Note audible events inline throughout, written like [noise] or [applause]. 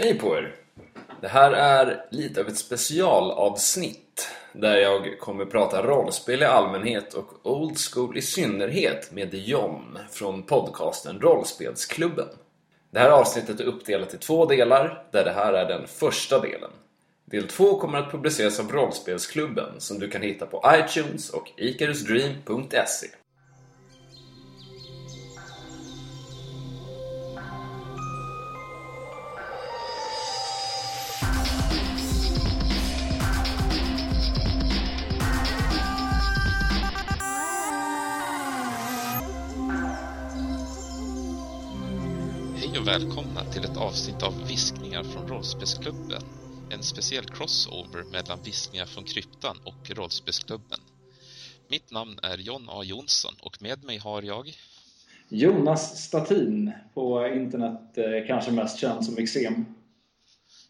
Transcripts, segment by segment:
Hej på er! Det här är lite av ett specialavsnitt där jag kommer prata rollspel i allmänhet och old school i synnerhet med John från podcasten Rollspelsklubben. Det här avsnittet är uppdelat i två delar där det här är den första delen. Del två kommer att publiceras av Rollspelsklubben som du kan hitta på iTunes och icarusdream.se. och välkomna till ett avsnitt av Viskningar från Rollspelsklubben. En speciell crossover mellan Viskningar från kryptan och Rollspelsklubben. Mitt namn är John A Jonsson och med mig har jag... Jonas Statin på internet, eh, kanske mest känd som Exem.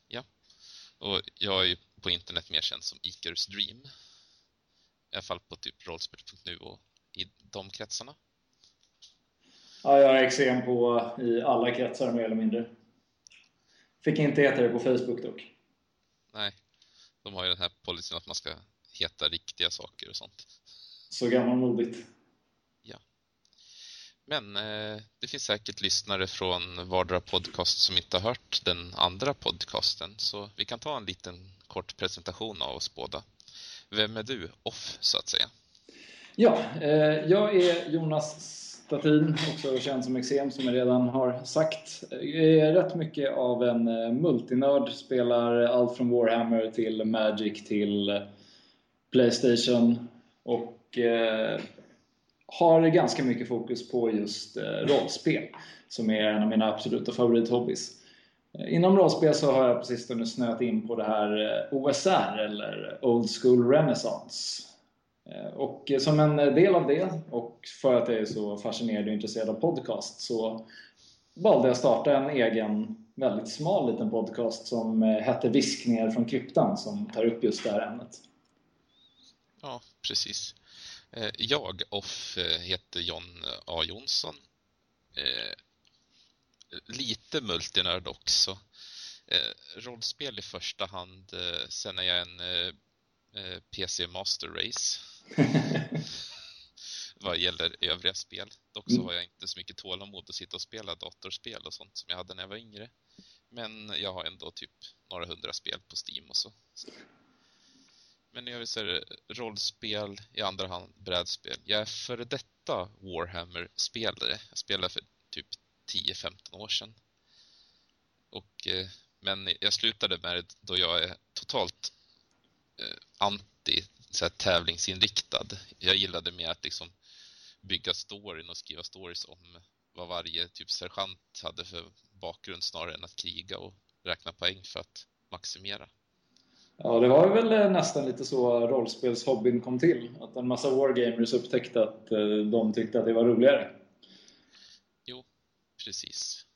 Ja, och jag är på internet mer känd som Icarus Dream. I alla fall på typ rollspel.nu och i de kretsarna. Ja, jag har Exem på i alla kretsar mer eller mindre. Fick inte heta det på Facebook dock. Nej, de har ju den här policyn att man ska heta riktiga saker och sånt. Så gammalmodigt. Ja. Men eh, det finns säkert lyssnare från vardera podcast som inte har hört den andra podcasten, så vi kan ta en liten kort presentation av oss båda. Vem är du, off så att säga? Ja, eh, jag är Jonas Statin, också känd som Exem som jag redan har sagt. Jag är rätt mycket av en eh, multinörd, spelar allt från Warhammer till Magic till eh, Playstation och eh, har ganska mycket fokus på just eh, rollspel som är en av mina absoluta favorithobbies. Eh, inom rollspel så har jag på sistone snöat in på det här OSR eller Old School Renaissance. Eh, och som en del av det och för att jag är så fascinerad och intresserad av podcast så valde jag att starta en egen väldigt smal liten podcast som eh, hette Viskningar från kryptan som tar upp just det här ämnet. Ja, precis. Eh, jag, off, heter John A Jonsson. Lite multinörd också. Rollspel i första hand, sen är jag en PC Master Race. [laughs] vad gäller övriga spel. Dock så Mm. har jag inte så mycket tålamod att sitta och spela datorspel och sånt som jag hade när jag var yngre. Men jag har ändå typ några hundra spel på Steam och så. Men så är det rollspel, i andra hand brädspel. Jag är före detta Warhammer-spelare. Jag spelade för typ 10-15 år sedan. Och, eh, men jag slutade med det då jag är totalt eh, anti så här, tävlingsinriktad. Jag gillade mer att liksom bygga storyn och skriva stories om vad varje typ sergeant hade för bakgrund snarare än att kriga och räkna poäng för att maximera. Ja, det var väl eh, nästan lite så rollspelshobbyn kom till. Att en massa wargamers upptäckte att eh, de tyckte att det var roligare. Jo, precis.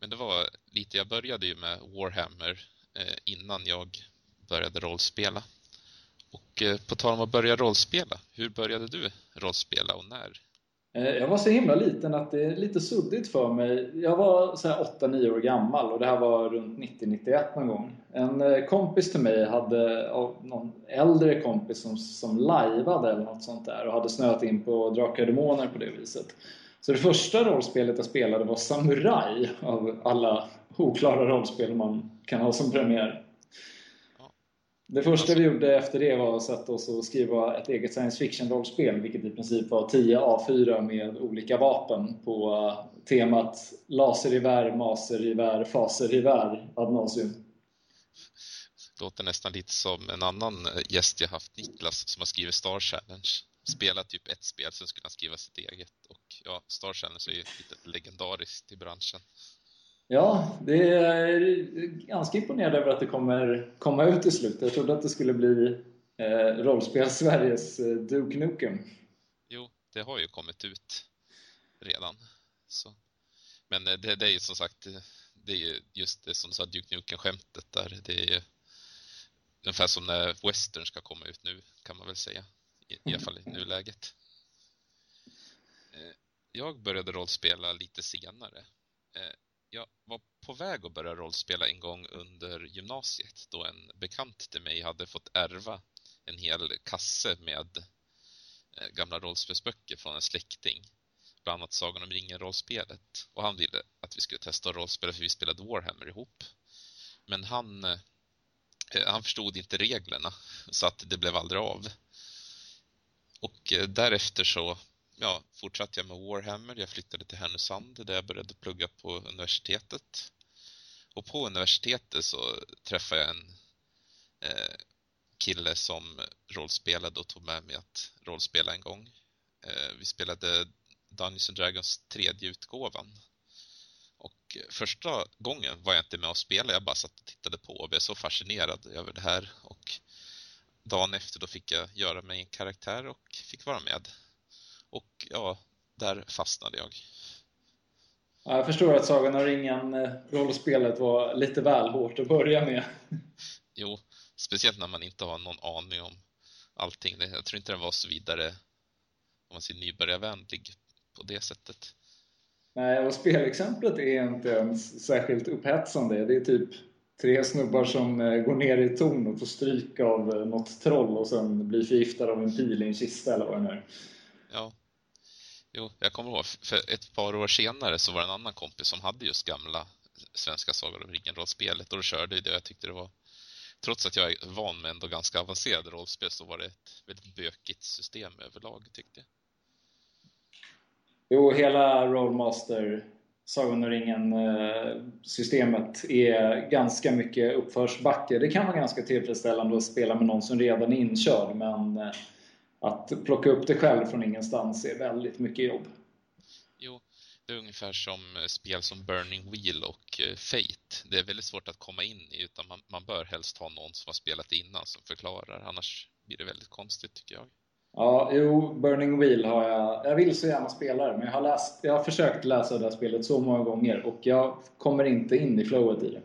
Men det var lite, jag började ju med Warhammer eh, innan jag började rollspela. Och eh, på tal om att börja rollspela, hur började du rollspela och när? Eh, jag var så himla liten att det är lite suddigt för mig. Jag var 8-9 år gammal och det här var runt 90-91 någon gång. En eh, kompis till mig hade, någon äldre kompis som, som lajvade eller något sånt där och hade snöat in på Drakar och Demoner på det viset. Så det första rollspelet jag spelade var Samurai av alla oklara rollspel man kan ha som premiär. Det första vi gjorde efter det var att sätta oss och skriva ett eget science fiction-rollspel, vilket i princip var 10 A4 med olika vapen på eh, temat lasergevär, masergevär, fasergevär ad nauseum. Låter nästan lite som en annan eh, gäst jag haft, Niklas, som har skrivit Star Challenge. Spelat typ ett spel, sen skulle han skriva sitt eget. Och ja, Star Challenge är ju lite legendariskt i branschen. Ja, det är ganska imponerad över att det kommer komma ut till slut. Jag trodde att det skulle bli eh, rollspel-Sveriges eh, Duke Nukem. Jo, det har ju kommit ut redan. Så. Men eh, det, det är ju som sagt, eh, det, är ju just det som du sa, Duke Nukem-skämtet där. Det är ju ungefär som när Western ska komma ut nu, kan man väl säga. I, i alla fall i nuläget. Eh, jag började rollspela lite senare. Jag var på väg att börja rollspela en gång under gymnasiet då en bekant till mig hade fått ärva en hel kasse med eh, gamla rollspelsböcker från en släkting. Bland annat Sagan om ringen-rollspelet. Och han ville att vi skulle testa att rollspela för vi spelade Warhammer ihop. Men han, eh, eh, han förstod inte reglerna [laughs] så att det blev aldrig av. Och därefter så ja, fortsatte jag med Warhammer. Jag flyttade till Härnösand där jag började plugga på universitetet. Och på universitetet så träffade jag en eh, kille som rollspelade och tog med mig att rollspela en gång. Eh, vi spelade Dungeons and Dragons tredje utgåvan. Och första gången var jag inte med och spelade, jag bara satt och tittade på och blev så fascinerad över det här. Och dagen efter då fick jag göra mig en karaktär och fick vara med. Och ja, där fastnade jag. Ja, jag förstår att Sagan om ringen eh, rollspelet var lite väl hårt att börja med. [laughs] Jo, speciellt när man inte har någon aning om allting. Jag tror inte den var så vidare, om man säger nybörjarvänlig på det sättet. Nej, och spelexemplet är inte ens särskilt upphetsande. Det är typ tre snubbar som eh, går ner i ton och får stryk av eh, något troll och sen blir förgiftade av en pil i en kista eller vad det nu är. Ja. Jo, jag kommer ihåg, för ett par år senare så var det en annan kompis som hade just gamla svenska Sagan om ringen-rollspelet och då körde det och jag tyckte det var trots att jag är van med ändå ganska avancerade rollspel så var det ett väldigt bökigt system överlag tyckte jag. Jo, hela Rollmaster Sagan om ringen-systemet är ganska mycket uppförsbacke. Det kan vara ganska tillfredsställande att spela med någon som redan är inkörd men eh, att plocka upp det själv från ingenstans är väldigt mycket jobb. Jo, det är ungefär som eh, spel som Burning Wheel och eh, Fate. Det är väldigt svårt att komma in i utan man, man bör helst ha någon som har spelat innan som förklarar. Annars blir det väldigt konstigt tycker jag. Ja, jo, Burning Wheel har jag. Jag vill så gärna spela det, men jag har, läst, jag har försökt läsa det här spelet så många gånger och jag kommer inte in i flowet i det.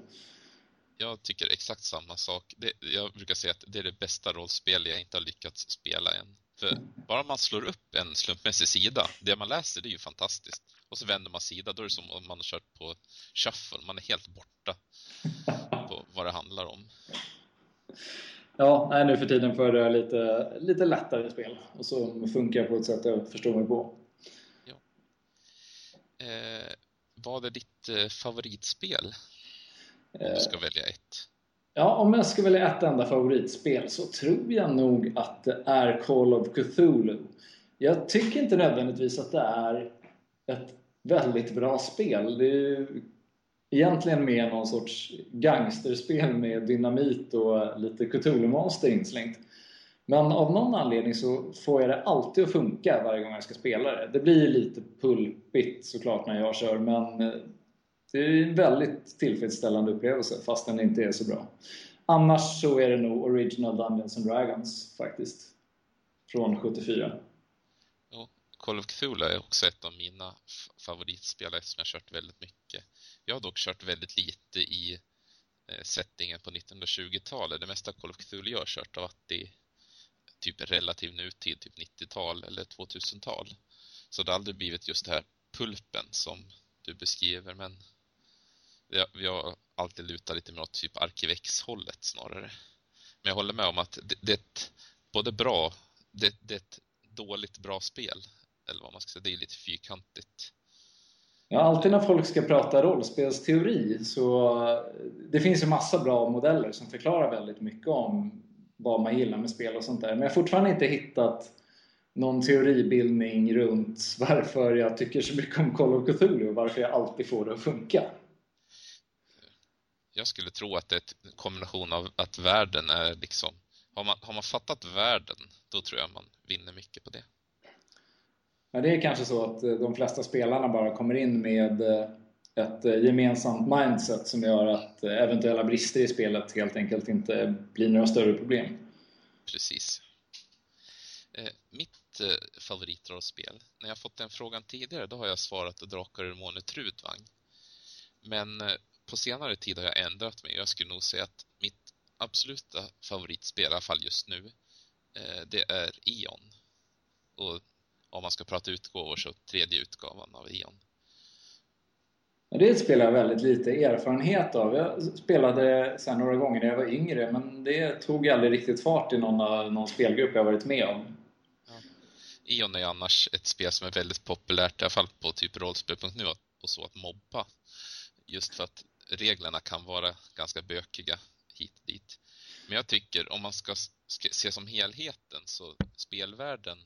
Jag tycker exakt samma sak. Det, jag brukar säga att det är det bästa rollspel jag inte har lyckats spela än. För bara man slår upp en slumpmässig sida, det man läser det är ju fantastiskt. Och så vänder man sida, då är det som om man har kört på shuffle. Man är helt borta på vad det handlar om. Ja, nej, nu för tiden föredrar jag lite, lite lättare spel och så funkar på ett sätt jag förstår mig på. Ja. Eh, vad är ditt eh, favoritspel? Om du ska välja ett. Ja, om jag ska välja ett enda favoritspel så tror jag nog att det är Call of Cthulhu. Jag tycker inte nödvändigtvis att det är ett väldigt bra spel. Det är egentligen mer någon sorts gangsterspel med dynamit och lite Cthulhu-monster inslängt. Men av någon anledning så får jag det alltid att funka varje gång jag ska spela det. Det blir lite pulpigt såklart när jag kör men eh, det är en väldigt tillfredsställande upplevelse fast den inte är så bra. Annars så är det nog Original Dungeons and Dragons faktiskt. Från 74. Ja, Call of Cthulhu är också ett av mina favoritspel eftersom jag kört väldigt mycket. Jag har dock kört väldigt lite i eh, settingen på 1920-talet. Det mesta Call of Cthulhu jag har kört har varit i typ relativ nutid, typ 90-tal eller 2000-tal. Så det har aldrig blivit just det här pulpen som du beskriver, men vi har alltid lutat lite mer åt typ Arkivex-hållet snarare. Men jag håller med om att det, det är ett både bra, det, det, är ett dåligt bra spel. Eller vad man ska säga, det är lite fyrkantigt. Ja, alltid när folk ska prata rollspelsteori så eh, det finns ju massa bra modeller som förklarar väldigt mycket om vad man gillar med spel och sånt där. Men jag har fortfarande inte hittat någon teoribildning runt [laughs] varför jag tycker så mycket om Call of Cthulhu och varför jag alltid får det att funka. Jag skulle tro att det är en kombination av att världen är liksom... Har man, har man fattat världen, då tror jag man vinner mycket på det. Ja, det är kanske så att eh, de flesta spelarna bara kommer in med eh, ett eh, gemensamt mindset som gör att eventuella brister i spelet helt enkelt inte blir några större problem. Precis. Mitt favoritrollspel, när jag fått den frågan tidigare, då har jag svarat Drakar ur Måne Trudvang. Men på senare tid har jag ändrat mig. Jag skulle nog säga att mitt absoluta favoritspel, i alla fall just nu, det är Ion. Och om man ska prata utgåvor så tredje utgåvan av Ion. Det är ett spel jag väldigt lite erfarenhet av. Jag spelade sen några gånger när jag var yngre men det tog aldrig riktigt fart i någon, någon spelgrupp jag varit med om. Ja. Ion är annars ett spel som är väldigt populärt, i alla fall på typ rollspel.nu och så, att mobba. Just för att reglerna kan vara ganska bökiga hit och dit. Men jag tycker om man ska se som helheten så spelvärlden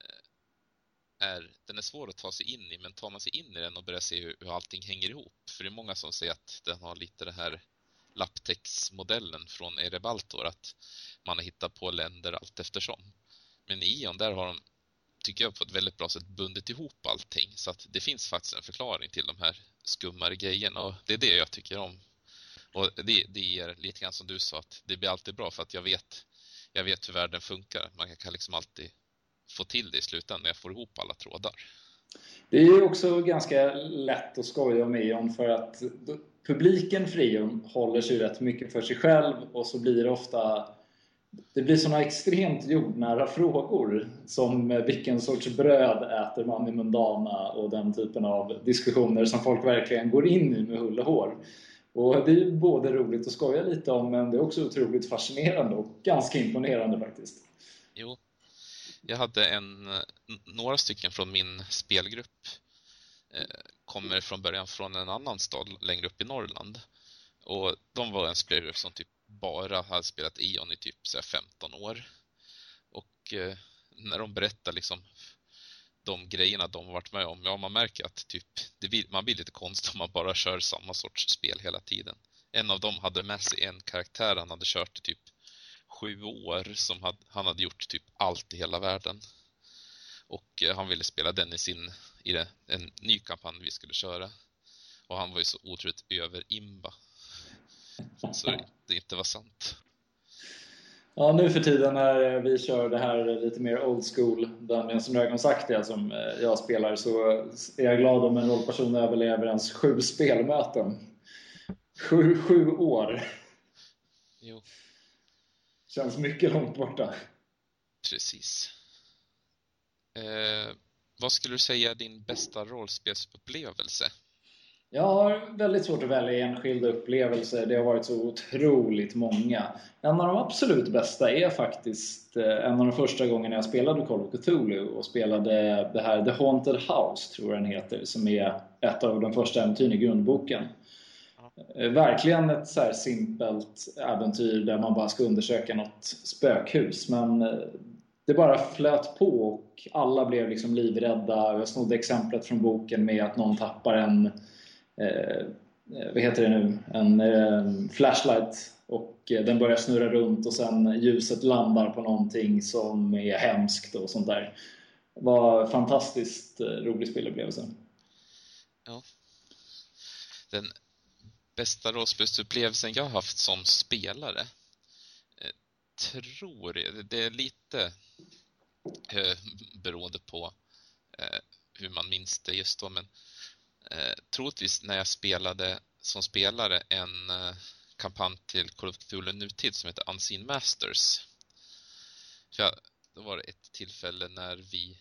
eh, är, den är svår att ta sig in i, men tar man sig in i den och börjar se hur, hur allting hänger ihop, för det är många som säger att den har lite det här lapptäcksmodellen från Erebaltor, att man har hittat på länder allt eftersom. Men i Ion, där har de, tycker jag, på ett väldigt bra sätt bundit ihop allting, så att det finns faktiskt en förklaring till de här skummare grejerna, och det är det jag tycker om. Och det, det är lite grann som du sa, att det blir alltid bra för att jag vet, jag vet hur världen funkar. Man kan liksom alltid få till det i slutändan när jag får ihop alla trådar. Det är ju också ganska lätt att skoja med om för att publiken för Eon håller sig rätt mycket för sig själv och så blir det ofta det blir sådana extremt jordnära frågor som vilken sorts bröd äter man i Mundana och den typen av diskussioner som folk verkligen går in i med hull och hår. Och det är både roligt att skoja lite om men det är också otroligt fascinerande och ganska imponerande faktiskt. Jo, jag hade en, några stycken från min spelgrupp eh, kommer från början från en annan stad längre upp i Norrland. Och de var en spelgrupp som typ bara har spelat Ion i typ så 15 år. Och eh, när de berättar liksom de grejerna de har varit med om, ja man märker att typ blir, man blir lite konstig om man bara kör samma sorts spel hela tiden. En av dem hade med sig en karaktär han hade kört i typ sju år som had, han hade gjort typ allt i hela världen. Och eh, han ville spela den i sin, i det, en ny kampanj vi skulle köra. Och han var ju så otroligt över-imba. Så det inte var sant. Ja, nu för tiden när vi kör det här lite mer old school Dungeons and Dragons aktiga som eh, jag spelar så är jag glad om en rollperson överlever ens sju spelmöten. Sju, sju år. Jo. Känns mycket långt borta. Precis. Eh, vad skulle du säga är din bästa rollspelsupplevelse? Jag har väldigt svårt att välja enskilda upplevelser. Det har varit så otroligt många. En av de absolut bästa är faktiskt eh, en av de första gångerna jag spelade Call of Cthulhu och spelade det här The Haunted House, tror jag den heter, som är ett av de första äventyren i grundboken. Eh, verkligen ett så simpelt äventyr där man bara ska undersöka något spökhus. Men eh, det bara flöt på och alla blev liksom livrädda. Jag snodde exemplet från boken med att någon tappar en Eh, eh, vad heter det nu? En eh, flashlight och eh, den börjar snurra runt och sen ljuset landar på någonting som är hemskt och sånt där. Det var fantastiskt eh, rolig spelupplevelse. Ja. Den bästa rollspelsupplevelsen jag har haft som spelare tror jag, det är lite eh, beroende på eh, hur man minns det just då, men eh, troligtvis när jag spelade som spelare en eh, kampanj till Call of Cthulhu Nutid som heter Unseen Masters. För jag, då var det ett tillfälle när vi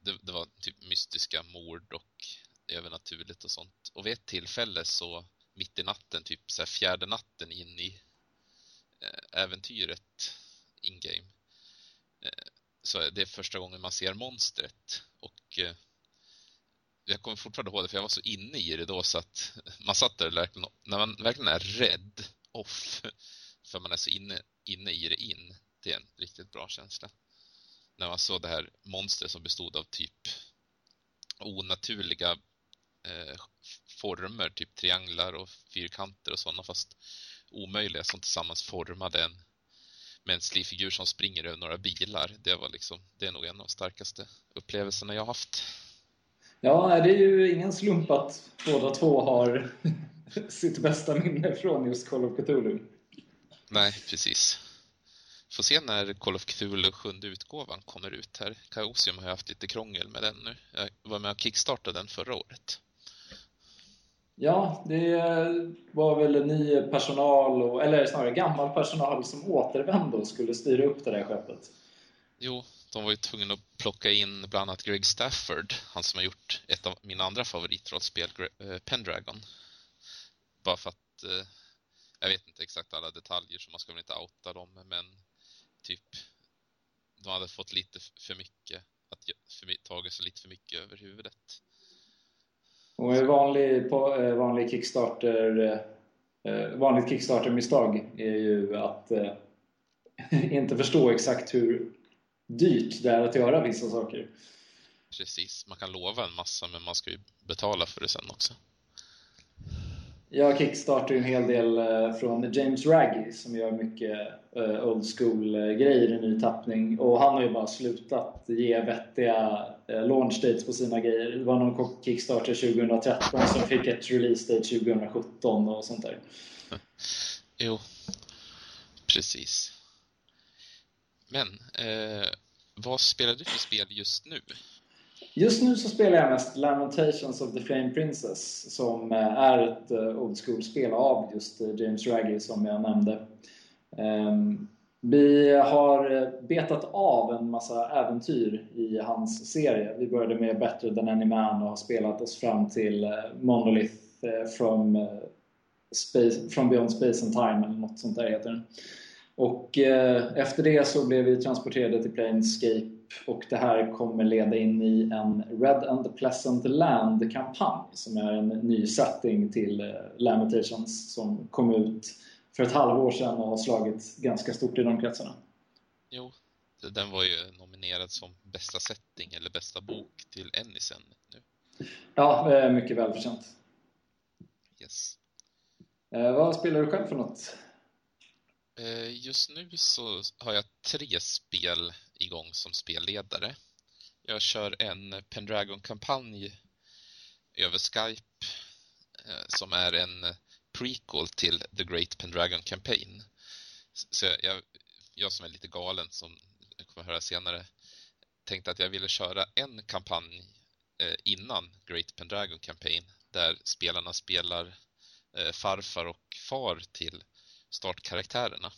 det, det var typ mystiska mord och övernaturligt och sånt. Och vid ett tillfälle så mitt i natten, typ så här fjärde natten in i eh, äventyret in-game. Eh, så det är första gången man ser monstret och eh, jag kommer fortfarande ihåg det för jag var så inne i det då så att man satt där verkligen, när man verkligen är rädd off [laughs] för man är så inne, inne i det in. Det är en riktigt bra känsla. När man såg det här monstret som bestod av typ onaturliga eh, former, typ trianglar och fyrkanter och sådana, fast omöjliga som tillsammans formade en mänsklig figur som springer över några bilar. Det var liksom, det är nog en av de starkaste upplevelserna jag har haft. Ja, det är ju ingen slump att båda två har [laughs] sitt bästa minne från just Call of Cthulhu. Nej, precis. Får se när Call of Cthulhu sjunde utgåvan kommer ut här. Chaosium har haft lite krångel med den nu. Jag var med och kickstartade den förra året. Ja, det var väl ny personal, och, eller snarare gammal personal som återvände och skulle styra upp det där skeppet. Jo, de var ju tvungna att plocka in bland annat Greg Stafford, han som har gjort ett av mina andra favoritrollspel, eh, Pendragon. Bara för att, eh, jag vet inte exakt alla detaljer så man ska väl inte outa dem, men typ de hade fått lite för mycket, att för, tagit sig lite för mycket över huvudet. Och en vanlig, eh, vanlig Kickstarter vanligt Kickstarter-misstag är ju att [laughs] inte förstå exakt hur dyrt det är att göra vissa saker. Precis, man kan lova en massa men man ska ju betala för det sen också. Jag kickstartar en hel del eh, från James Raggy som gör mycket eh, old school-grejer i ny tappning. Och han har ju bara slutat ge vettiga eh, launch dates på sina grejer. Det var någon Kickstarter 2013 som fick ett release date 2017 och sånt där. [laughs] Jo, precis. Men, eh, vad spelar du för spel just nu? Just nu så spelar jag mest Lamentations of the Flame Princess som eh, är ett eh, old school-spel av just eh, James Raggy som jag nämnde. Ehm, vi har betat av en massa äventyr i hans serie. Vi började med Better than any man och har spelat oss fram till Monolith from, Space, from Beyond Space and Time eller något sånt där heter den. Och eh, efter det så blev vi transporterade till Planescape och det här kommer leda in i en Red and Pleasant Land-kampanj som är en ny setting till eh, Lamentations som kom ut för ett halvår sedan och har slagit ganska stort i de kretsarna. Jo, den var ju nominerad som bästa setting eller bästa bok till Ennisen nu. Ja, eh, mycket välförtjänt. Yes. Vad spelar du själv för något? Eh, just nu så har jag tre spel igång som spelledare. Jag kör en Pendragon-kampanj över Skype eh, som är en prequel till The Great Pendragon Campaign. Så jag, jag som är lite galen, som jag kommer höra senare, tänkte att jag ville köra en kampanj eh, innan Great Pendragon Campaign där spelarna spelar farfar och far till startkaraktärerna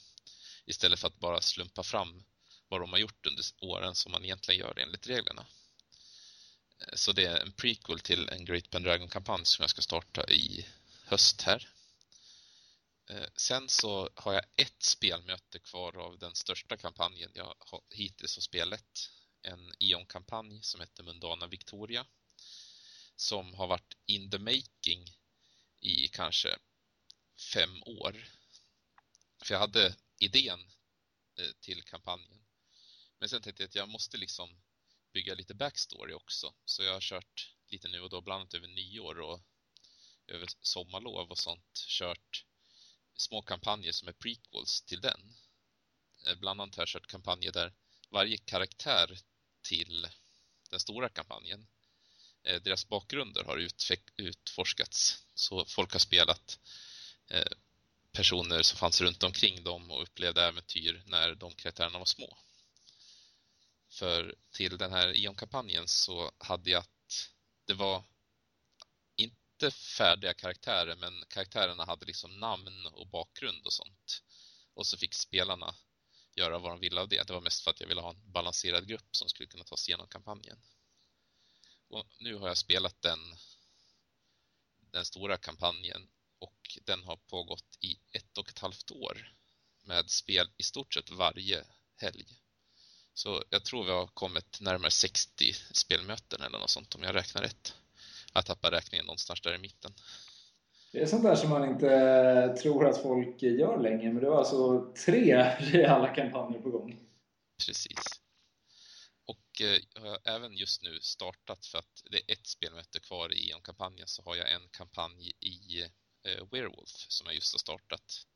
istället för att bara slumpa fram vad de har gjort under åren som man egentligen gör enligt reglerna. Eh, så det är en prequel till en Great Pendragon-kampanj som jag ska starta i höst här. Eh, sen så har jag ett spelmöte kvar av den största kampanjen jag hittills har spelat. En Ion-kampanj som heter Mundana Victoria. Som har varit in the making i kanske fem år. För jag hade idén eh, till kampanjen. Men sen tänkte jag att jag måste liksom bygga lite backstory också. Så jag har kört lite nu och då, bland annat över nyår och över sommarlov och sånt, kört små kampanjer som är prequels till den. Eh, bland annat har jag kört kampanjer där varje karaktär till den stora kampanjen, eh, deras bakgrunder har utforskats. Så folk har spelat personer som fanns runt omkring dem och upplevde äventyr när de karaktärerna var små. För till den här Ion-kampanjen så hade jag att det var inte färdiga karaktärer men karaktärerna hade liksom namn och bakgrund och sånt. Och så fick spelarna göra vad de ville av det. Det var mest för att jag ville ha en balanserad grupp som skulle kunna ta sig igenom kampanjen. Och nu har jag spelat den, den stora kampanjen och den har pågått i ett och ett halvt år med spel i stort sett varje helg. Så jag tror vi har kommit närmare 60 spelmöten eller något sånt om jag räknar rätt. Jag tappar räkningen någonstans där i mitten. Det är sånt där som man inte tror att folk gör längre, men det var alltså tre [laughs] reella kampanjer på gång. Precis. Och eh, jag har även just nu startat för att det är ett spelmöte kvar i Ion-kampanjen så har jag en kampanj i eh, Werewolf som jag just har startat.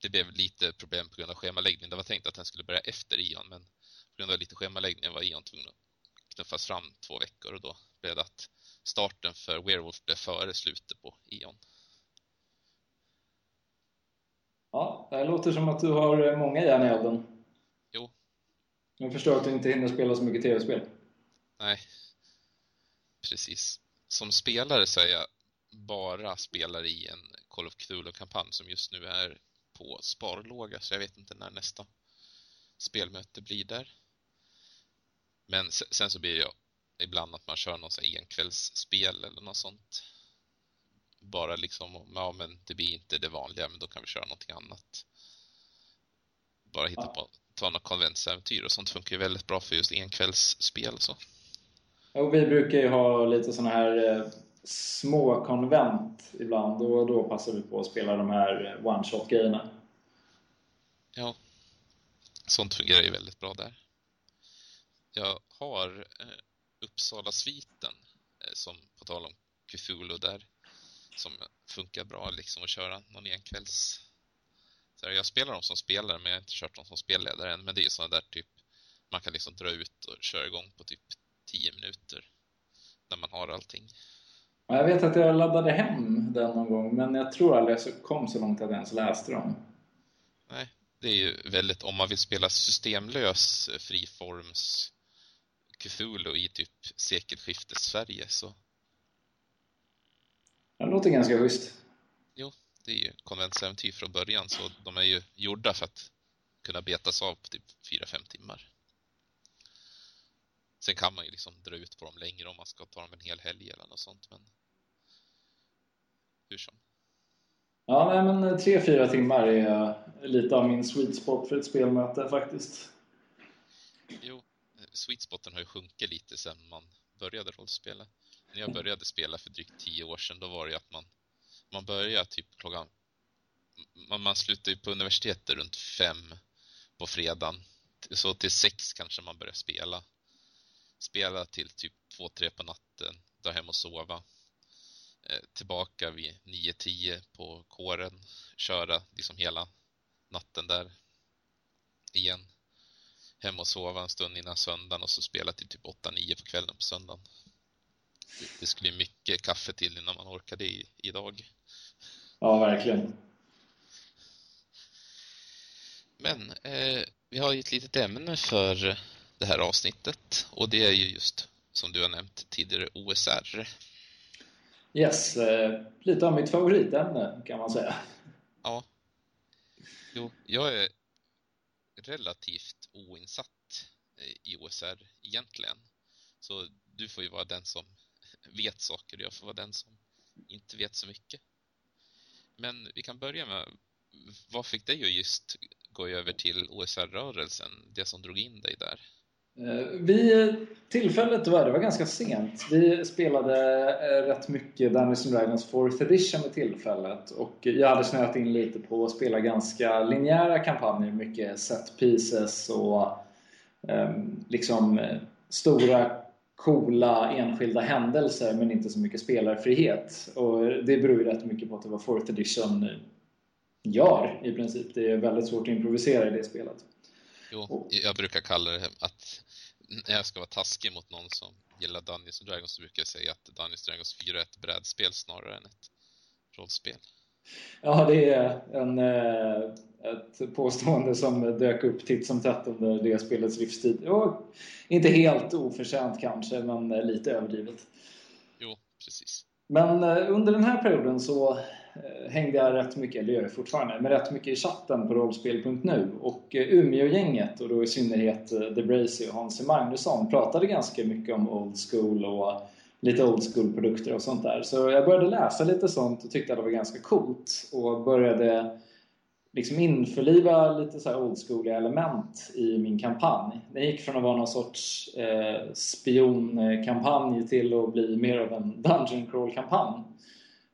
Det blev lite problem på grund av schemaläggning. Det var tänkt att den skulle börja efter Ion, men på grund av lite schemaläggning var Ion tvungen att knuffas fram två veckor och då blev det att starten för Werewolf blev före slutet på Ion. Ja, det låter som att du har många järn i elden. Jo. Jag förstår att du inte hinner spela så mycket tv-spel. Nej, precis. Som spelare så är jag bara spelar i en Call of Cthulhu-kampanj som just nu är på sparlåga så jag vet inte när nästa spelmöte blir där. Men sen så blir det ibland att man kör någon sån enkvällsspel eller något sånt. Bara liksom, ja men det blir inte det vanliga, men då kan vi köra någonting annat. Bara hitta på, ta något konventsäventyr och sånt funkar ju väldigt bra för just enkvällsspel så. Och vi brukar ju ha lite såna här eh, små konvent ibland och då passar vi på att spela de här one-shot-grejerna. Ja, sånt fungerar ju väldigt bra där. Jag har eh, Uppsala-sviten eh, som, på tal om Cthulhu där, som funkar bra liksom att köra någon enkvälls... Så jag spelar dem som spelare men jag har inte kört dem som spelledare än. Men det är ju sådana där typ, man kan liksom dra ut och köra igång på typ 10 minuter när man har allting. Jag vet att jag laddade hem den någon gång, men jag tror aldrig jag kom så långt att jag ens läste dem. Nej, det är ju väldigt, om man vill spela systemlös friforms Cthulhu i typ sekelskiftes Sverige så... Det låter ganska schysst. Jo, det är ju konventsäventyr från början så de är ju gjorda för att kunna betas av på typ 4-5 timmar. Sen kan man ju liksom dra ut på dem längre om man ska ta dem en hel helg eller något sånt, men hur som. Ja, nej, men 3-4 timmar är lite av min sweet spot för ett spelmöte faktiskt. Jo, sweet spoten har ju sjunkit lite sen man började rollspela. När jag började spela för drygt 10 år sedan, då var det ju att man, man började typ klockan... Man, man slutade ju på universitetet runt fem på fredagen. Så till sex kanske man började spela spela till typ 2-3 på natten, dra hem och sova. Eh, tillbaka vid 9-10 på kåren, köra liksom hela natten där igen. Hem och sova en stund innan söndagen och så spela till typ 8-9 på kvällen på söndagen. Det, det skulle mycket kaffe till innan man orkade i, idag. Ja, verkligen. Men eh, vi har ju ett litet ämne för det här avsnittet och det är ju just som du har nämnt tidigare OSR. Yes, eh, lite av mitt favoritämne kan man säga. Ja. Jo, jag är relativt oinsatt eh, i OSR egentligen. Så du får ju vara den som [laughs] vet saker och jag får vara den som inte vet så mycket. Men vi kan börja med vad fick dig att just gå över till OSR-rörelsen, det som drog in dig där? Eh, vi, tillfället var, det var ganska sent. Vi spelade eh, rätt mycket Dungeons Dragons 4th edition vid tillfället och jag hade snöat in lite på att spela ganska linjära kampanjer, mycket set pieces och um, liksom stora coola enskilda händelser men inte så mycket spelarfrihet. Och det beror ju rätt mycket på att det var 4th edition gör i princip. Det är väldigt svårt att improvisera i det spelet. Jo, jag brukar kalla det att när jag ska vara taskig mot någon som gillar Dungeons Dragons så brukar jag säga att Dungeons Dragons 4 är ett brädspel snarare än ett rollspel. Ja, det är en, eh, ett påstående som dök upp titt som tätt under det spelets livstid. Och inte helt oförtjänt kanske, men lite överdrivet. Jo, precis. Men eh, under den här perioden så Eh, hängde jag rätt mycket, eller gör jag fortfarande, men rätt mycket i chatten på rollspel.nu och eh, Umeå-gänget och då i synnerhet eh, The Bracy och Hans e. Magnusson pratade ganska mycket om old school och lite old school-produkter och sånt där. Så jag började läsa lite sånt och tyckte att det var ganska coolt och började liksom införliva lite så old school element i min kampanj. Den gick från att vara någon sorts eh, spionkampanj till att bli mer av en dungeon crawl-kampanj.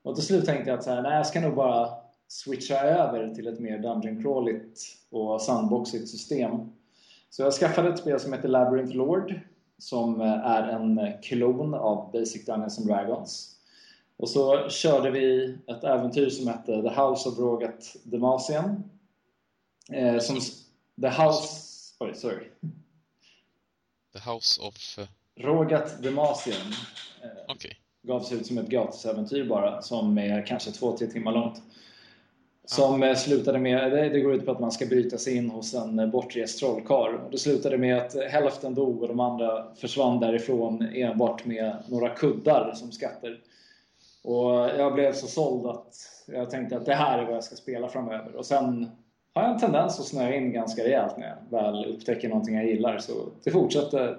Och till slut tänkte jag att så här, nej, jag ska nog bara switcha över till ett mer dungeon crawligt och sandboxigt system. Så jag skaffade ett spel som heter Labyrinth Lord som är en klon av Basic Dungeons and Dragons. Och så körde vi ett äventyr som hette The House of Rogat Demacian. Eh, som The House... Oj, sorry. The House of... Uh, Rogat Demacian. Eh, Okej. Okay gavs ut som ett gratisäventyr bara som är kanske två, tre timmar långt. Som ja. slutade med, det, det går ut på att man ska bryta sig in hos en bortrest trollkarl. Det slutade med att hälften dog och de andra försvann därifrån enbart med några kuddar som skatter. Och jag blev så såld att jag tänkte att det här är vad jag ska spela framöver. Och sen har jag en tendens att snöa in ganska rejält när jag väl upptäcker någonting jag gillar. Så det fortsatte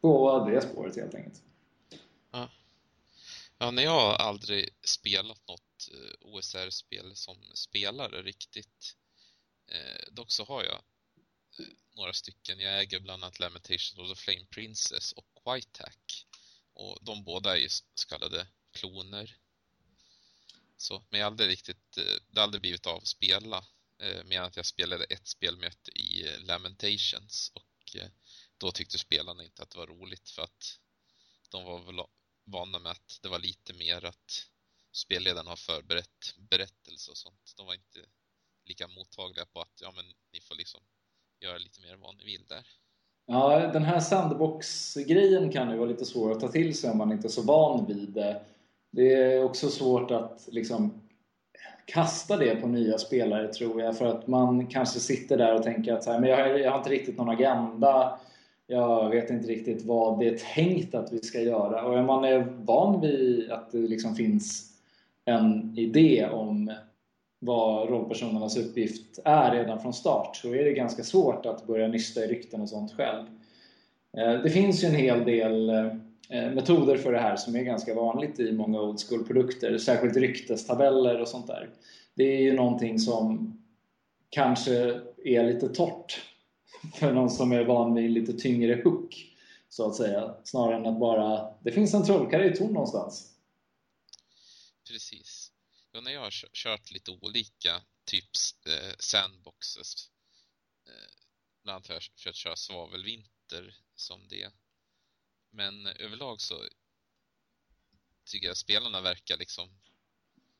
på det spåret helt enkelt. Ja. Nej, jag har aldrig spelat något eh, OSR-spel som spelare riktigt. Eh, dock så har jag eh, några stycken. Jag äger bland annat Lamentations of the Flame Princess och Whitehack. Och de båda är ju så kallade kloner. Så, men jag har aldrig riktigt, eh, det har aldrig blivit av att spela. Eh, mer än att jag spelade ett spelmöte i Lamentations och eh, då tyckte spelarna inte att det var roligt för att de var väl vana med att det var lite mer att spelledaren har förberett berättelser och sånt. De var inte lika mottagliga på att ja, men ni får liksom göra lite mer vad ni vill där. Ja, den här sandbox-grejen kan ju vara lite svår att ta till sig om man inte är så van vid det. Det är också svårt att liksom kasta det på nya spelare tror jag för att man kanske sitter där och tänker att så här, men jag, har, jag har inte riktigt någon agenda jag vet inte riktigt vad det är tänkt att vi ska göra. Och om man är van vid att det liksom finns en idé om vad rollpersonernas uppgift är redan från start så är det ganska svårt att börja nysta i rykten och sånt själv. Eh, det finns ju en hel del eh, metoder för det här som är ganska vanligt i många old school-produkter, särskilt ryktestabeller och sånt där. Det är ju någonting som kanske är lite torrt för någon som är van vid lite tyngre hook så att säga. Snarare än att bara, det finns en trollkarl i torn någonstans. Precis. Ja, när jag har kört lite olika typs eh, sandboxes, eh, bland annat har jag försökt köra svavelvinter som det. Men överlag så tycker jag spelarna verkar liksom,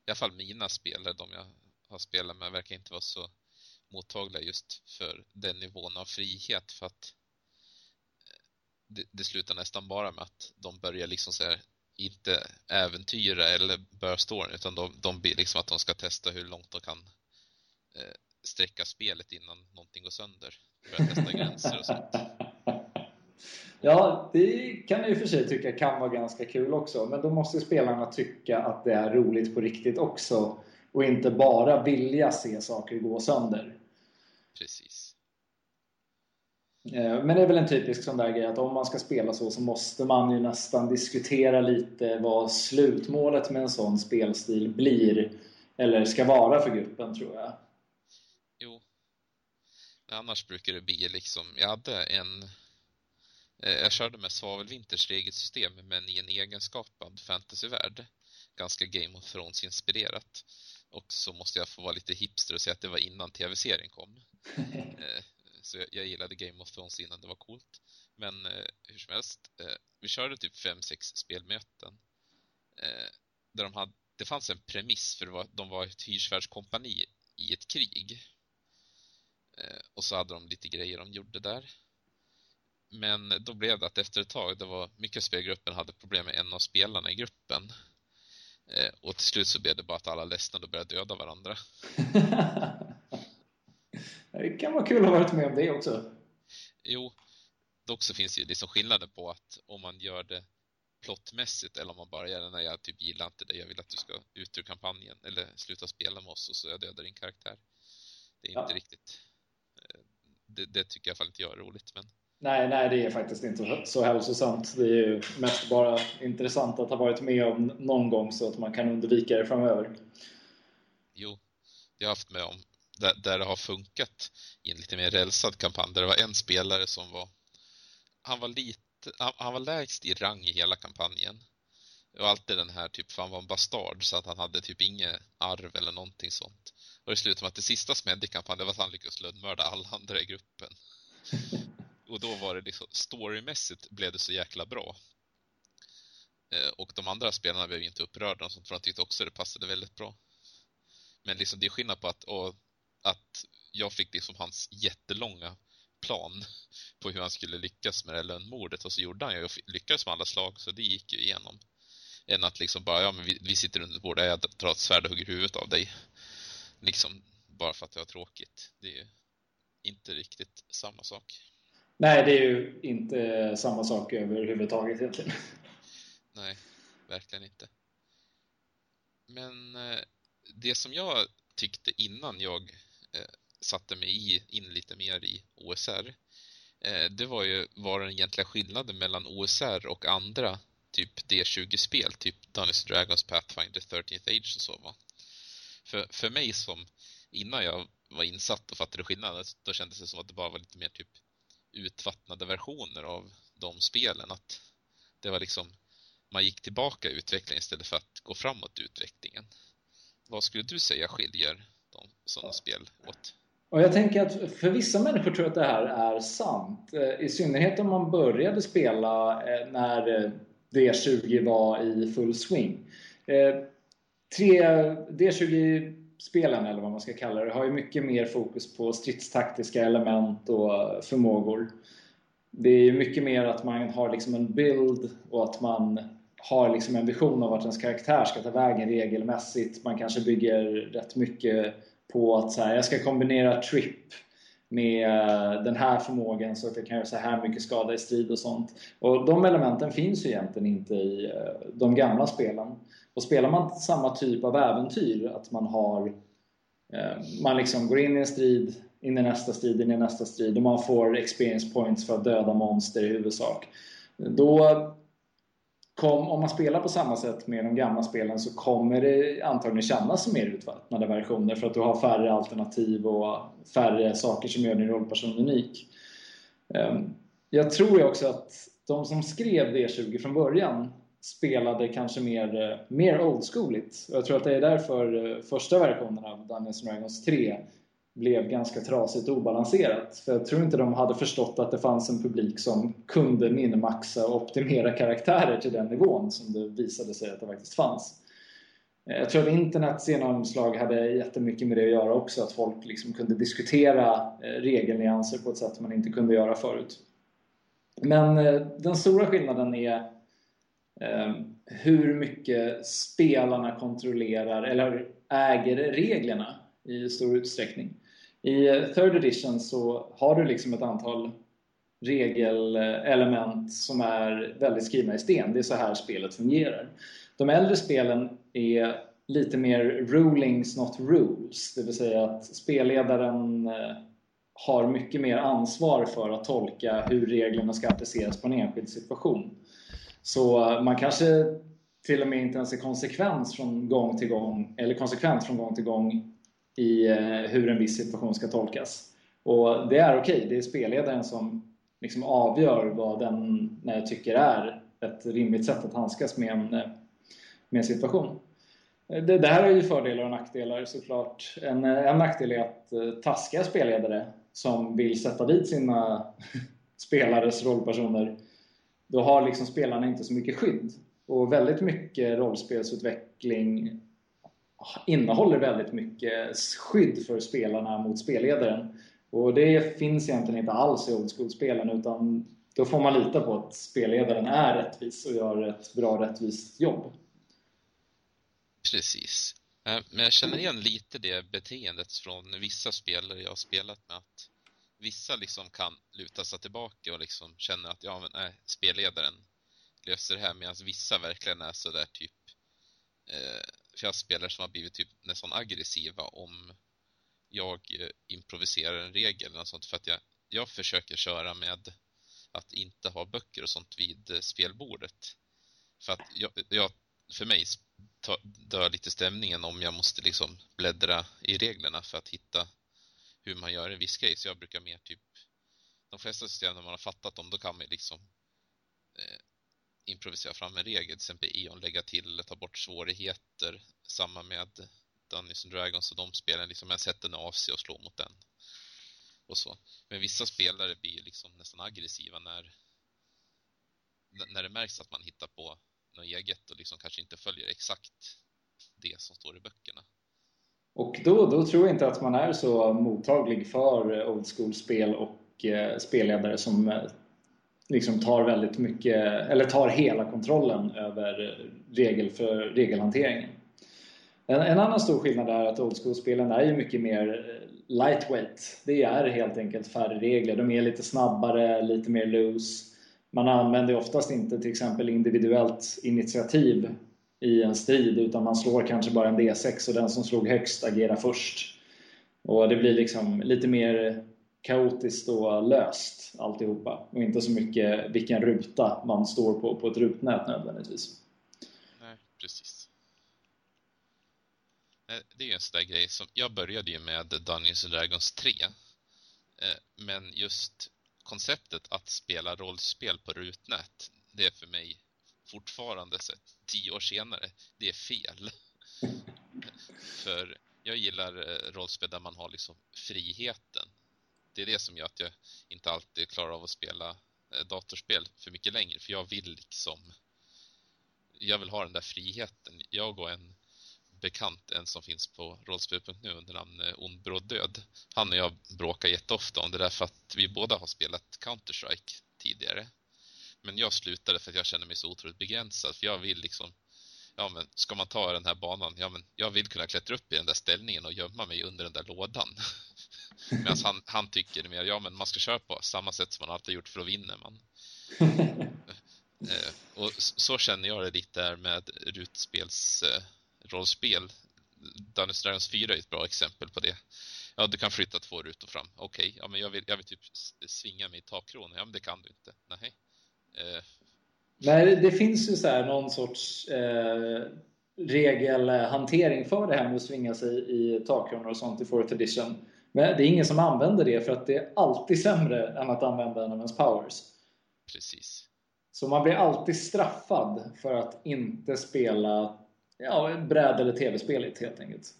i alla fall mina spelare, de jag har spelat med, verkar inte vara så mottagliga just för den nivån av frihet för att eh, det, det slutar nästan bara med att de börjar liksom så här, inte äventyra eller börja storyn utan de, de blir liksom att de ska testa hur långt de kan eh, sträcka spelet innan någonting går sönder. Börja testa gränser och sånt. [laughs] Ja, det kan jag i och för sig tycka kan vara ganska kul också. Men då måste spelarna tycka att det är roligt på riktigt också. Och inte bara vilja se saker gå sönder. Precis. Eh, men det är väl en typisk sån där grej att om man ska spela så så måste man ju nästan diskutera lite vad slutmålet med en sån spelstil blir eller ska vara för gruppen tror jag. Jo. Annars brukar det bli liksom, jag hade en eh, jag körde med Svavelvinters regelsystem men i en egenskapad fantasyvärld. Ganska Game of Thrones inspirerat. Och så måste jag få vara lite hipster och säga att det var innan tv-serien kom. [laughs] Eh, så jag, jag, gillade Game of Thrones innan det var coolt. Men eh, hur som helst, eh, vi körde typ fem sex spelmöten. där de hade, det fanns en premiss för var, de var ett hyrsvärdskompani i ett krig. och så hade de lite grejer de gjorde där. Men då blev det att efter ett tag, det var mycket spelgruppen hade problem med en av spelarna i gruppen. Eh, och till slut så blev det bara att alla ledsnade och började döda varandra. [laughs] det kan vara kul att ha varit med om det också. Jo, dock så finns det ju liksom skillnader på att om man gör det plottmässigt eller om man bara gör det när jag typ gillar inte det, jag vill att du ska ut ur kampanjen eller sluta spela med oss och så jag dödar din karaktär. Det är ja. inte riktigt, eh, det, det, tycker jag i alla fall inte jag är roligt men Nej, nej, det är faktiskt inte så hälsosamt. Det är ju mest bara intressant att ha varit med om någon gång så att man kan undvika det framöver. Jo, jag har haft med om där, där det har funkat i en lite mer rälsad kampanj. Där det var en spelare som var han var lite, han, han var lägst i rang i hela kampanjen. Och alltid den här typ, för han var en bastard så att han hade typ inget arv eller någonting sånt. Och det slutade med att det sista som hände i kampanjen var att han lyckades lönnmörda alla andra i gruppen. [laughs] och då var det liksom, storymässigt blev det så jäkla bra. Eh, och de andra spelarna blev inte upprörda och sånt, för de tyckte också det passade väldigt bra. Men liksom det är skillnad på att, och, att jag fick liksom hans jättelånga plan på hur han skulle lyckas med det lönnmordet och så gjorde han ju och lyckades med alla slag så det gick ju igenom. Än att liksom bara, ja men vi, vi sitter under bordet, jag drar ett svärd och hugger huvudet av dig. Liksom bara för att jag har tråkigt. Det är ju inte riktigt samma sak. Nej, det är ju inte samma sak överhuvudtaget egentligen. Nej, verkligen inte. Men eh, det som jag tyckte innan jag eh, satte mig in lite mer i OSR eh, det var ju vad den egentliga skillnaden mellan OSR och andra typ D20-spel, typ Dungeons Dragons, Pathfinder, 13th Age och så va. För, för mig som, innan jag var insatt och fattade skillnaden, då kändes det som att det bara var lite mer typ utvattnade versioner av de spelen. Att det var liksom, man gick tillbaka i utvecklingen istället för att gå framåt i utvecklingen. Vad skulle du säga skiljer de, sådana spel åt? Och jag tänker att för vissa människor tror jag att det här är sant. Eh, I synnerhet om man började spela eh, när eh, D20 var i full swing. D20 spelen eller vad man ska kalla det har ju mycket mer fokus på stridstaktiska element och förmågor. Det är ju mycket mer att man har liksom en bild och att man har liksom en vision av vart ens karaktär ska ta vägen regelmässigt. Man kanske bygger rätt mycket på att så här, jag ska kombinera trip med eh, den här förmågan så att jag kan göra så här mycket skada i strid och sånt. Och de elementen finns ju egentligen inte i eh, de gamla spelen. Och spelar man samma typ av äventyr, att man har eh, man liksom går in i en strid, in i nästa strid, in i nästa strid och man får experience points för att döda monster i huvudsak. Då kom, om man spelar på samma sätt med de gamla spelen så kommer det antagligen kännas som mer utvattnade versioner för att du har färre alternativ och färre saker som gör din rollperson unik. Ehm, jag tror ju också att de som skrev D20 från början spelade kanske mer, eh, mer old schooligt. Jag tror att det är därför eh, första versionen av Dungeons Dragons 3 blev ganska trasigt och obalanserat. För jag tror inte de hade förstått att det fanns en publik som kunde minimaxa och optimera karaktärer till den nivån som det visade sig att det faktiskt fanns. Eh, jag tror att internets genomslag hade jättemycket med det att göra också, att folk liksom kunde diskutera eh, regelnyanser på ett sätt man inte kunde göra förut. Men eh, den stora skillnaden är hur mycket spelarna kontrollerar eller äger reglerna i stor utsträckning. I third edition så har du liksom ett antal regelelement som är väldigt skrivna i sten. Det är så här spelet fungerar. De äldre spelen är lite mer rulings not rules, det vill säga att spelledaren eh, har mycket mer ansvar för att tolka hur reglerna ska appliceras på en enskild situation. Så man kanske till och med inte ens är konsekvens från gång till gång, eller konsekvent från gång till gång i eh, hur en viss situation ska tolkas. Och det är okej, okay. det är spelledaren som liksom avgör vad den tycker är ett rimligt sätt att handskas med en, eh, med en situation. Eh, det, det här är ju fördelar och nackdelar såklart. En, en nackdel är att taskiga spelledare som vill sätta dit sina [laughs] spelares rollpersoner, då har liksom spelarna inte så mycket skydd. Och väldigt mycket rollspelsutveckling innehåller väldigt mycket skydd för spelarna mot spelledaren. Och det finns egentligen inte alls i Old School-spelen utan då får man lita på att spelledaren är rättvis och gör ett bra rättvist jobb. Precis. Eh, men jag känner igen lite det beteendet från vissa spelare jag har spelat med att vissa liksom kan luta sig tillbaka och liksom känner att ja men nej, spelledaren löser det här medan vissa verkligen är sådär typ eh, för spelare som har blivit typ nästan aggressiva om jag eh, improviserar en regel eller sånt för att jag, jag försöker köra med att inte ha böcker och sånt vid eh, spelbordet. För att jag, jag för mig dör lite stämningen om jag måste liksom bläddra i reglerna för att hitta hur man gör en viss grej. Så jag brukar mer typ de flesta system när man har fattat dem, då kan man liksom eh, improvisera fram en regel, till exempel Eon lägga till eller ta bort svårigheter. Samma med Dungeons and Dragons och de spelen, liksom jag sätter av sig och slår mot den. Och så. Men vissa spelare blir liksom nästan aggressiva när, när det märks att man hittar på något eget och liksom kanske inte följer exakt det som står i böckerna. Och då, då tror jag inte att man är så mottaglig för old school-spel och eh, spelledare som eh, liksom tar väldigt mycket, eller tar hela kontrollen över regel för regelhanteringen. En, en annan stor skillnad är att old school-spelen är ju mycket mer eh, lightweight. Det är helt enkelt färre regler. De är lite snabbare, lite mer loose. Man använder oftast inte till exempel individuellt initiativ i en strid utan man slår kanske bara en D6 och den som slog högst agerar först. Och det blir liksom lite mer kaotiskt och löst alltihopa. Och inte så mycket vilken ruta man står på på ett rutnät nödvändigtvis. Nej, precis. Det är en sån där grej som, jag började ju med Dungeons Dragons 3. Eh, men just konceptet att spela rollspel på rutnät, det är för mig fortfarande så tio år senare, det är fel. [laughs] för jag gillar eh, rollspel där man har liksom friheten. Det är det som gör att jag inte alltid klarar av att spela eh, datorspel för mycket längre. För jag vill liksom... Jag vill ha den där friheten. Jag och en bekant, en som finns på rollspel.nu under namn eh, ond bråd Död. Han och jag bråkar jätteofta om det där för att vi båda har spelat Counter-Strike tidigare. Men jag slutade för att jag känner mig så otroligt begränsad. För jag vill liksom ja men ska man ta den här banan, ja men jag vill kunna klättra upp i den där ställningen och gömma mig under den där lådan. [laughs] Medan han, han tycker mer, ja men man ska köra på samma sätt som man alltid gjort för att vinna man. [laughs] eh, och så känner jag det lite där med rutspels eh, rollspel. Dungeons Dragons 4 är ett bra exempel på det. Ja, du kan flytta två rutor fram. Okej, okay. ja men jag vill, jag vill typ svinga mig i takkronan. Ja, men det kan du inte. Nej. Eh, Nej, det finns ju så här någon sorts eh, regelhantering för det här med att svinga sig i takkronor och sånt i 4th edition. Men det är ingen som använder det för att det är alltid sämre än att använda en av ens powers. Precis. Så man blir alltid straffad för att inte spela ja, bräd eller tv-spelet helt enkelt.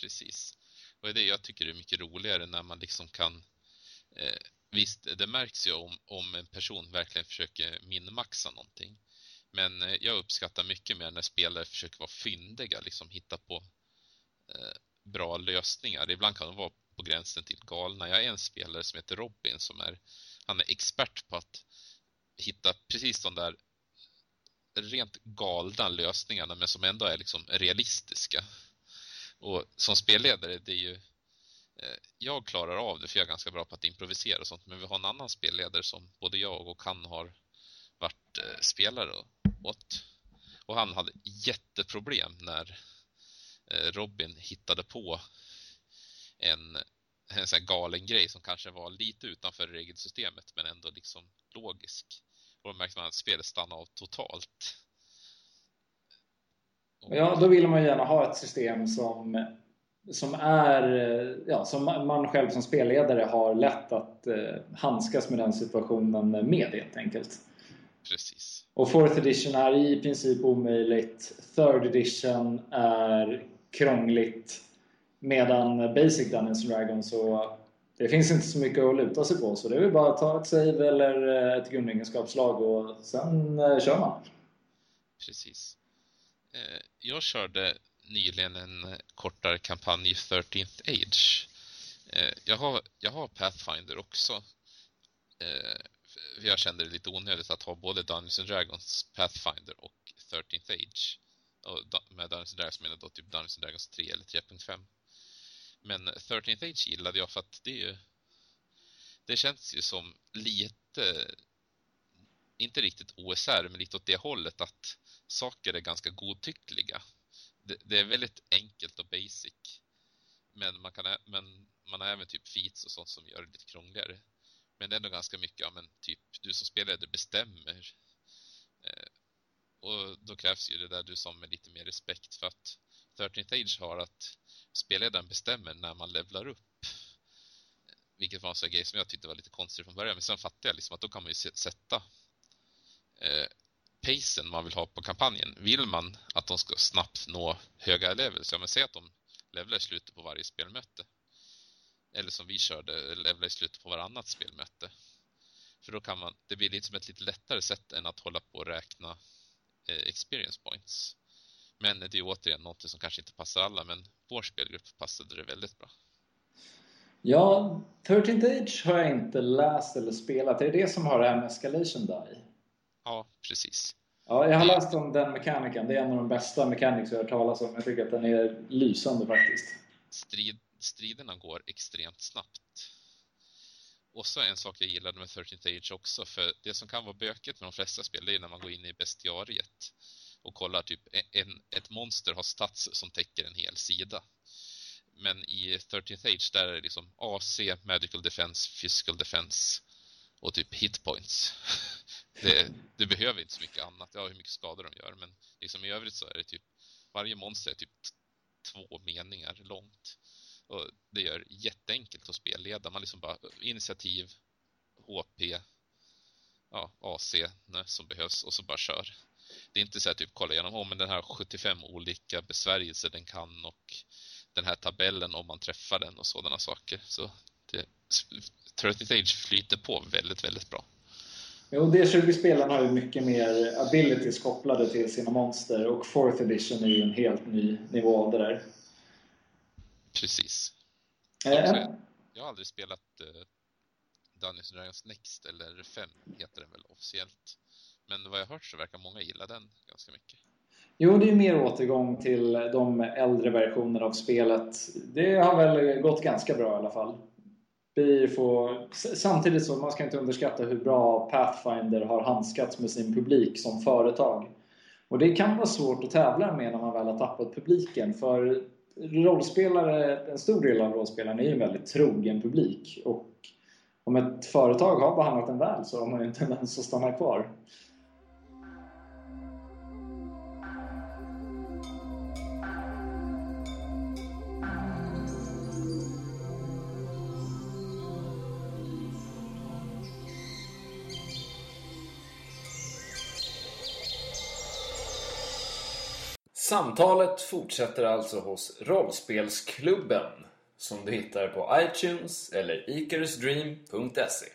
Precis. Och det jag tycker är mycket roligare när man liksom kan eh, Visst, det märks ju om, om en person verkligen försöker minmaxa någonting. Men eh, jag uppskattar mycket mer när spelare försöker vara fyndiga, liksom hitta på eh, bra lösningar. Ibland kan de vara på gränsen till galna. Jag är en spelare som heter Robin som är, han är expert på att hitta precis de där rent galna lösningarna men som ändå är liksom realistiska. Och som spelledare, det är ju eh, jag klarar av det för jag är ganska bra på att improvisera och sånt. Men vi har en annan spelledare som både jag och han har varit eh, spelare åt. Och han hade jätteproblem när eh, Robin hittade på en, en sån galen grej som kanske var lite utanför regelsystemet men ändå liksom logisk. Och då märkte man att spelet stannade av totalt. Ja, då vill man gärna ha ett system som som är, ja, som man själv som spelledare har lätt att eh, handskas med den situationen med helt enkelt. Precis. Och 4th edition är i princip omöjligt. 3rd edition är krångligt. Medan Basic Dungeons Dragons så det finns inte så mycket att luta sig på så det är väl bara att ta ett save eller eh, ett grundegenskapslag och sen eh, kör man. Precis. Eh, jag körde nyligen en kortare kampanj i 13th Age. Jag har, jag har Pathfinder också. Jag kände det lite onödigt att ha både Dungeons and Dragons Pathfinder och 13th Age. Och med Dungeons and Dragons menar jag då typ Dungeons and Dragons 3 eller 3.5. Men 13th Age gillade jag för att det är ju det känns ju som lite inte riktigt OSR men lite åt det hållet att saker är ganska godtyckliga det, det, är väldigt enkelt och basic. Men man, kan, men man har även typ feats och sånt som gör det lite krångligare. Men det är ändå ganska mycket, ja men typ du som spelare bestämmer. Eh, och då krävs ju det där du som med lite mer respekt för att 13th Age har att spelledaren bestämmer när man levlar upp. Vilket var en sån grej som jag tyckte var lite konstigt från början. Men sen fattade jag liksom att då kan man ju sätta eh, pacen man vill ha på kampanjen. Vill man att de ska snabbt nå höga levels, ja men säg att de levlar i slutet på varje spelmöte. Eller som vi körde, levlar i slutet på varannat spelmöte. För då kan man, det blir lite som ett lite lättare sätt än att hålla på och räkna eh, experience points. Men det är återigen något som kanske inte passar alla, men vår spelgrupp passade det väldigt bra. Ja, 13 Age har jag inte läst eller spelat. Det är det som har det här med Escalation Die. Ja, precis. Ja, jag har läst om den mekaniken. Det är en av de bästa mechanics jag har hört talas om. Jag tycker att den är lysande faktiskt. Strid, striderna går extremt snabbt. Och så en sak jag gillade med 13 Age också, för det som kan vara bökigt med de flesta spel, det är när man går in i bestiariet och kollar typ e- en, ett monster har stats som täcker en hel sida. men i 13th Age där är det liksom AC, Magical Defense, Physical Defense och typ hitpoints. [laughs] Det, det behöver inte så mycket annat. Ja, hur mycket skador de gör, men liksom i övrigt så är det typ varje monster är typ två meningar långt. Och det gör jätteenkelt att spelleda. Man liksom bara initiativ, HP, ja, AC som behövs och så bara kör. Det är inte så här typ kolla igenom, oh, men den här 75 olika besvärjelser den kan och den här tabellen om man träffar den och sådana saker. Så det, 30 Age flyter på väldigt, väldigt bra. Jo, D20-spelarna har ju mycket mer abilities kopplade till sina monster och 4th edition är ju en helt ny nivå av det där. Precis. Eh, jag har aldrig spelat uh, Dungeons Dragons Next, eller 5 heter den väl officiellt. Men vad jag hört så verkar många gilla den ganska mycket. Jo, det är mer återgång till de äldre versionerna av spelet. Det har väl gått ganska bra i alla fall. Vi får, samtidigt så man ska inte underskatta hur bra Pathfinder har handskats med sin publik som företag. Och det kan vara svårt att tävla med när man väl har tappat publiken. För rollspelare, en stor del av rollspelarna är ju en väldigt trogen publik. Och om ett företag har behandlat en väl så har man ju en tendens att stanna kvar. Samtalet fortsätter alltså hos Rollspelsklubben som du hittar på iTunes eller icarusdream.se.